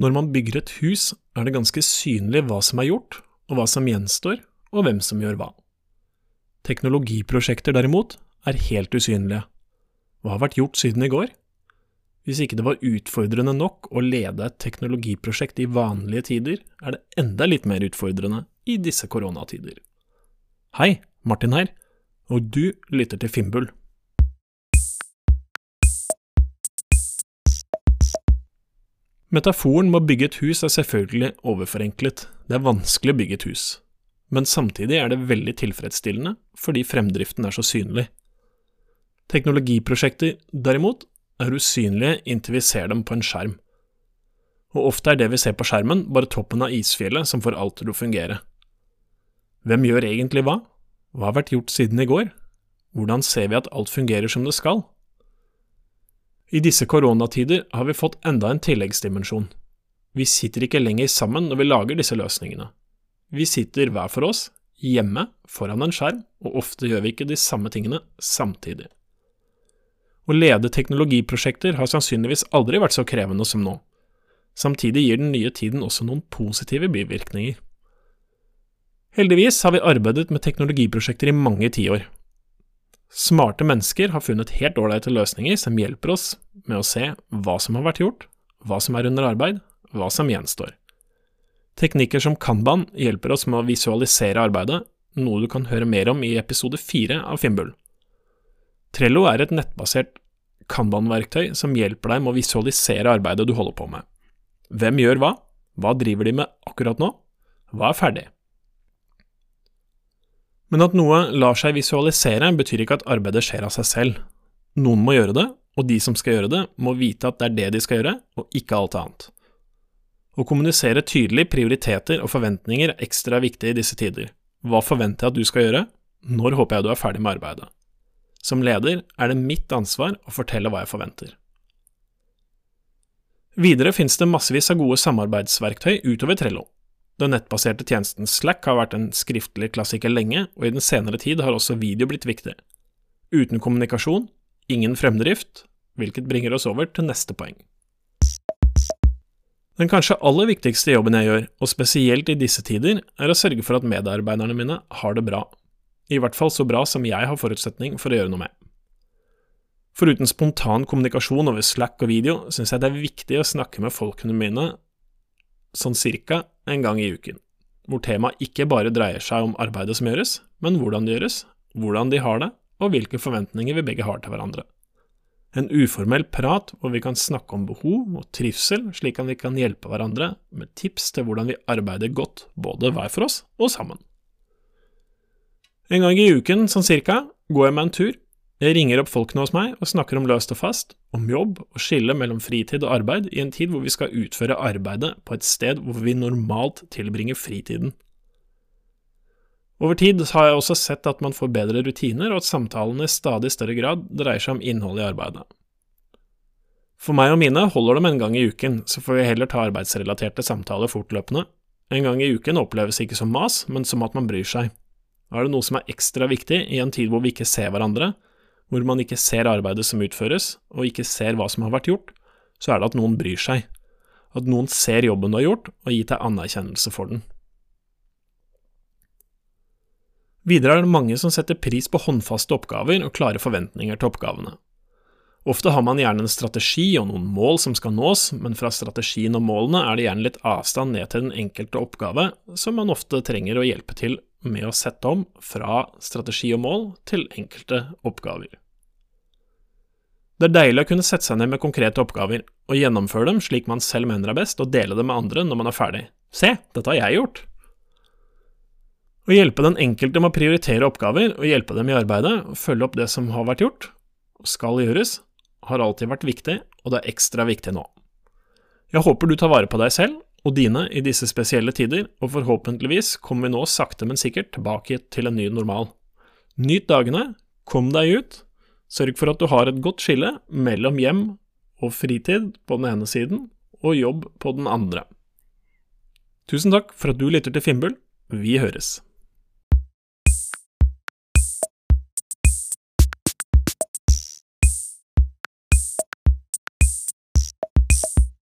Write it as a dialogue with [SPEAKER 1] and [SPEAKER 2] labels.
[SPEAKER 1] Når man bygger et hus, er det ganske synlig hva som er gjort, og hva som gjenstår, og hvem som gjør hva. Teknologiprosjekter derimot er helt usynlige. Hva har vært gjort siden i går? Hvis ikke det var utfordrende nok å lede et teknologiprosjekt i vanlige tider, er det enda litt mer utfordrende i disse koronatider. Hei, Martin her, og du lytter til Finnbull. Metaforen med å bygge et hus er selvfølgelig overforenklet, det er vanskelig å bygge et hus, men samtidig er det veldig tilfredsstillende fordi fremdriften er så synlig. Teknologiprosjekter, derimot, er usynlige inntil vi ser dem på en skjerm, og ofte er det vi ser på skjermen bare toppen av isfjellet som får alt til å fungere. Hvem gjør egentlig hva? Hva har vært gjort siden i går? Hvordan ser vi at alt fungerer som det skal? I disse koronatider har vi fått enda en tilleggsdimensjon. Vi sitter ikke lenger sammen når vi lager disse løsningene. Vi sitter hver for oss, hjemme, foran en skjerm, og ofte gjør vi ikke de samme tingene samtidig. Å lede teknologiprosjekter har sannsynligvis aldri vært så krevende som nå. Samtidig gir den nye tiden også noen positive bivirkninger. Heldigvis har vi arbeidet med teknologiprosjekter i mange tiår, Smarte mennesker har funnet helt ålreite løsninger som hjelper oss med å se hva som har vært gjort, hva som er under arbeid, hva som gjenstår. Teknikker som Kanban hjelper oss med å visualisere arbeidet, noe du kan høre mer om i episode fire av Finnbull. Trello er et nettbasert Kanban-verktøy som hjelper deg med å visualisere arbeidet du holder på med. Hvem gjør hva? Hva driver de med akkurat nå? Hva er ferdig? Men at noe lar seg visualisere, betyr ikke at arbeidet skjer av seg selv. Noen må gjøre det, og de som skal gjøre det, må vite at det er det de skal gjøre, og ikke alt annet. Å kommunisere tydelig prioriteter og forventninger er ekstra viktig i disse tider. Hva forventer jeg at du skal gjøre? Når håper jeg du er ferdig med arbeidet? Som leder er det mitt ansvar å fortelle hva jeg forventer. Videre finnes det massevis av gode samarbeidsverktøy utover Trello. Den nettbaserte tjenesten Slack har vært en skriftlig klassiker lenge, og i den senere tid har også video blitt viktig. Uten kommunikasjon, ingen fremdrift, hvilket bringer oss over til neste poeng. Den kanskje aller viktigste jobben jeg gjør, og spesielt i disse tider, er å sørge for at medarbeiderne mine har det bra. I hvert fall så bra som jeg har forutsetning for å gjøre noe med. Foruten spontan kommunikasjon over Slack og video, syns jeg det er viktig å snakke med folkene mine sånn cirka en gang i uken, hvor temaet ikke bare dreier seg om arbeidet som gjøres, men hvordan det gjøres, hvordan de har det, og hvilke forventninger vi begge har til hverandre. En uformell prat hvor vi kan snakke om behov og trivsel, slik at vi kan hjelpe hverandre med tips til hvordan vi arbeider godt, både hver for oss og sammen. En gang i uken, sånn cirka, går jeg meg en tur jeg ringer opp folkene hos meg og snakker om løst og fast, om jobb og skille mellom fritid og arbeid i en tid hvor vi skal utføre arbeidet på et sted hvor vi normalt tilbringer fritiden. Over tid har jeg også sett at man får bedre rutiner, og at samtalene i stadig større grad dreier seg om innholdet i arbeidet. For meg og mine holder det med en gang i uken, så får vi heller ta arbeidsrelaterte samtaler fortløpende. En gang i uken oppleves ikke som mas, men som at man bryr seg. Er det noe som er ekstra viktig i en tid hvor vi ikke ser hverandre, hvor man ikke ser arbeidet som utføres, og ikke ser hva som har vært gjort, så er det at noen bryr seg, at noen ser jobben du har gjort, og gitt deg anerkjennelse for den. Videre er det mange som setter pris på håndfaste oppgaver og klare forventninger til oppgavene. Ofte har man gjerne en strategi og noen mål som skal nås, men fra strategien og målene er det gjerne litt avstand ned til den enkelte oppgave, som man ofte trenger å hjelpe til med å sette om fra strategi og mål til enkelte oppgaver. Det er deilig å kunne sette seg ned med konkrete oppgaver, og gjennomføre dem slik man selv mener er best, og dele det med andre når man er ferdig. Se, dette har jeg gjort! Å hjelpe den enkelte med å prioritere oppgaver, og hjelpe dem i arbeidet, og følge opp det som har vært gjort, og skal gjøres, har alltid vært viktig, og det er ekstra viktig nå. Jeg håper du tar vare på deg selv og dine i disse spesielle tider, og forhåpentligvis kommer vi nå sakte, men sikkert tilbake til en ny normal. Nyt dagene, kom deg ut, Sørg for at du har et godt skille mellom hjem og fritid på den ene siden og jobb på den andre. Tusen takk for at du lytter til Finnbull. Vi høres.